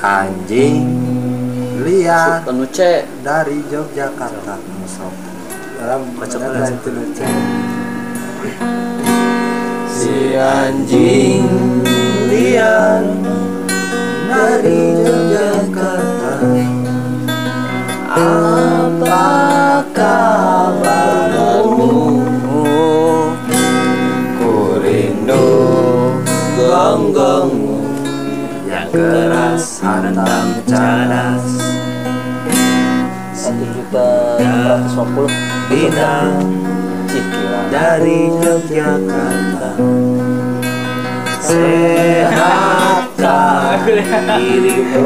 anjing. Liar anu C dari Yogyakarta. Sok. Dalam itu lucu si anjing. Liar dari Yogyakarta. Apa keras hantam cadas juta bintang dari Yogyakarta sehatkah dirimu